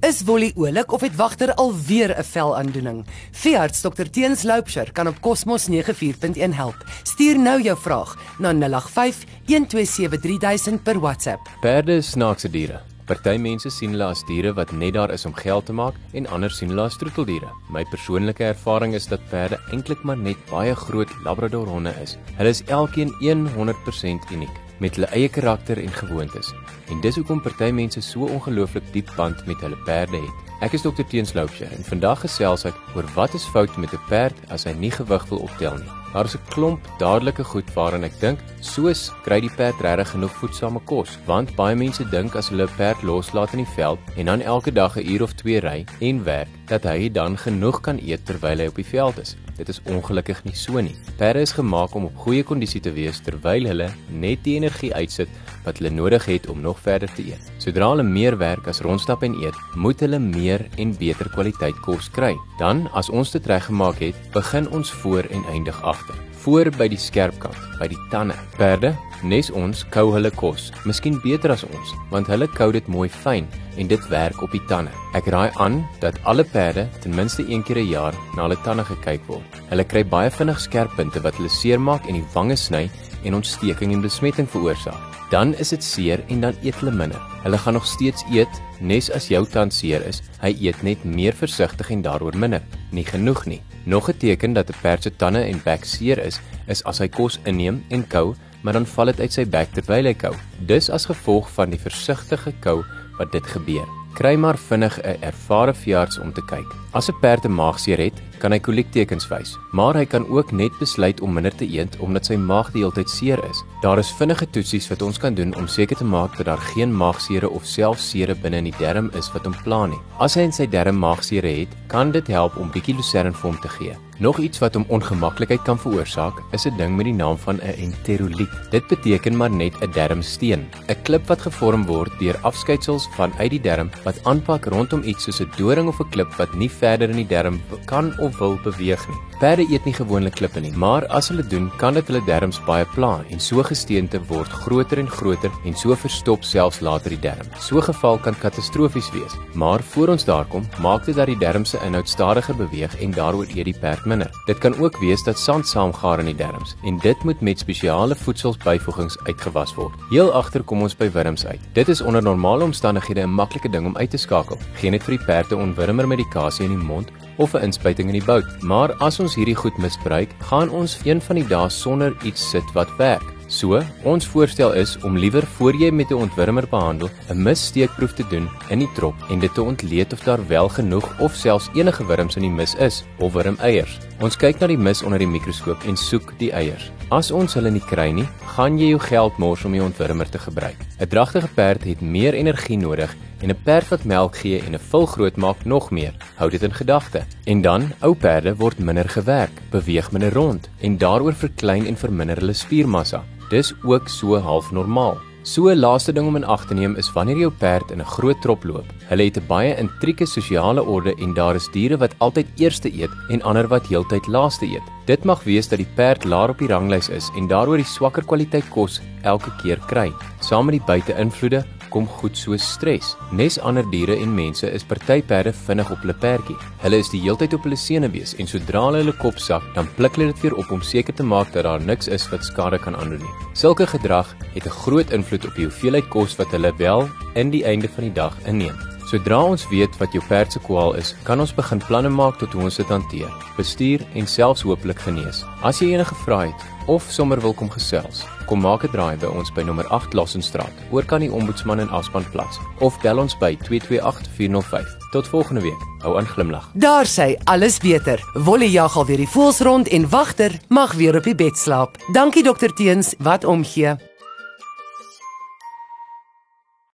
Is Wolly oulik of het wagter alweer 'n velaandoening? Veearts Dr Teens Loupsher kan op Cosmos 94.1 help. Stuur nou jou vraag na 085 127 3000 per WhatsApp. Perde snaakse diere. Party mense sien hulle as diere wat net daar is om geld te maak en ander sien hulle as troeteldiere. My persoonlike ervaring is dat perde eintlik maar net baie groot labradorhonde is. Hulle is elkeen 100% uniek met hulle eie karakter en gewoontes. En dis hoekom party mense so ongelooflik diep band met hulle perde het. Ek is Dr. Teens Loupsher en vandag gesels ek oor wat is fout met 'n perd as hy nie gewig wil optel nie. Daar is 'n klomp dadelike goed waaraan ek dink, soos kry die perd regtig genoeg voedsame kos, want baie mense dink as hulle 'n perd loslaat in die veld en dan elke dag 'n uur of 2 ry en werk, dat hy dan genoeg kan eet terwyl hy op die veld is. Dit is ongelukkig nie so nie. Perde is gemaak om op goeie kondisie te wees terwyl hulle net die energie uitsit wat hulle nodig het om nog verder te eet. Sodra hulle meer werk as rondstap en eet, moet hulle meer en beter kwaliteit kos kry. Dan, as ons dit reggemaak het, begin ons voor en eindig agter. Voor by die skerpkant, by die tande. Perde, nes ons kou hulle kos, miskien beter as ons, want hulle kou dit mooi fyn en dit werk op die tande. Ek raai aan dat alle perde ten minste een keer 'n jaar na hulle tande gekyk word. Hulle kry baie vinnig skerp punte wat hulle seermaak en die wange sny en ontsteking en besmetting veroorsaak dan is dit seer en dan eet hulle minder. Hulle gaan nog steeds eet, nes as jou tand seer is. Hy eet net meer versigtig en daaroor minder. Nie genoeg nie. Nog 'n teken dat 'n perd se tande en bek seer is, is as hy kos inneem en kou, maar dan val dit uit sy bek terwyl hy kou. Dis as gevolg van die versigtige kou wat dit gebeur. Kry maar vinnig 'n ervare veearts om te kyk. As 'n perd 'n maagseer het, kan hy koliektekens wys, maar hy kan ook net besluit om minder te eet omdat sy maag die hele tyd seer is. Daar is vinnige toetsies wat ons kan doen om seker te maak dat daar geen maagsere of selfs sere binne in die darm is wat hom pla nie. As hy in sy darm maagsere het, kan dit help om bietjie lucerne vir hom te gee. Nog iets wat hom ongemaklikheid kan veroorsaak, is 'n ding met die naam van 'n enteroliet. Dit beteken maar net 'n darmsteen, 'n klip wat gevorm word deur afskeidelsels vanuit die darm wat aanpak rondom iets soos 'n doring of 'n klip wat nie verder in die darm kan of wil beweeg nie. Perde eet nie gewoonlik klippe nie, maar as hulle doen, kan dit hulle darmes baie pla en so gesteente word groter en groter en so verstop selfs later die darm. So 'n geval kan katastrofies wees, maar voor ons daar kom, maak dit dat die darmes se inhoud stadiger beweeg en daaroor eet die perd minder. Dit kan ook wees dat sand saamgaar in die darmes en dit moet met spesiale voedselbyvoegings uitgewas word. Heel agter kom ons by wurms uit. Dit is onder normale omstandighede 'n maklike ding om uit te skakel. Geen net vir die perde onwurmer medikasie in die mond of 'n inspuiting in die bout. Maar as ons hierdie goed misbruik, gaan ons een van die dae sonder iets sit wat werk. So, ons voorstel is om liewer voor jy met 'n ontwurmer behandel, 'n missteekproef te doen in die trop en dit te ontleed of daar wel genoeg of selfs enige wurms in die mis is of wurmeiers. Ons kyk na die mis onder die mikroskoop en soek die eiers. As ons hulle nie kry nie, gaan jy jou geld mors om die ontwurmer te gebruik. 'n Dragtige perd het meer energie nodig en 'n perd wat melk gee en 'n vul groot maak nog meer. Hou dit in gedagte. En dan, ou perde word minder gewerk, beweeg minder rond en daaroor verklein en verminder hulle spiermassa. Dis ook so half normaal. So 'n laaste ding om in ag te neem is wanneer jou perd in 'n groot trop loop. Hulle het 'n baie intrieke sosiale orde en daar is diere wat altyd eerste eet en ander wat heeltyd laaste eet. Dit mag wees dat die perd laer op die ranglys is en daaroor die swakker kwaliteit kos elke keer kry. Saam met die buite-invloede kom goed soos stres. Nes ander diere en mense is party perde vinnig op hulle perdjie. Hulle is die heeltyd op hulle senuwees en sodra hulle hulle kop sak, dan pluk hulle dit weer op om seker te maak dat daar niks is wat skade kan aandoen nie. Sulke gedrag het 'n groot invloed op die hoeveelheid kos wat hulle wel in die einde van die dag inneem. Sodra ons weet wat jou perd se kwaal is, kan ons begin planne maak tot hoe ons dit hanteer, bestuur en selfs hopelik genees. As jy enige vrae het of sommer wil kom gesels, kom maak 'n draai by ons by nommer 8 Lassenstraat, oor kan die ombudsman in Aspan plaas of bel ons by 228405. Tot volgende week. Hou aan glimlag. Daar sê alles beter. Wolle jag al weer die voels rond en wagter mag weer op die bed slaap. Dankie dokter Teens, wat omgee.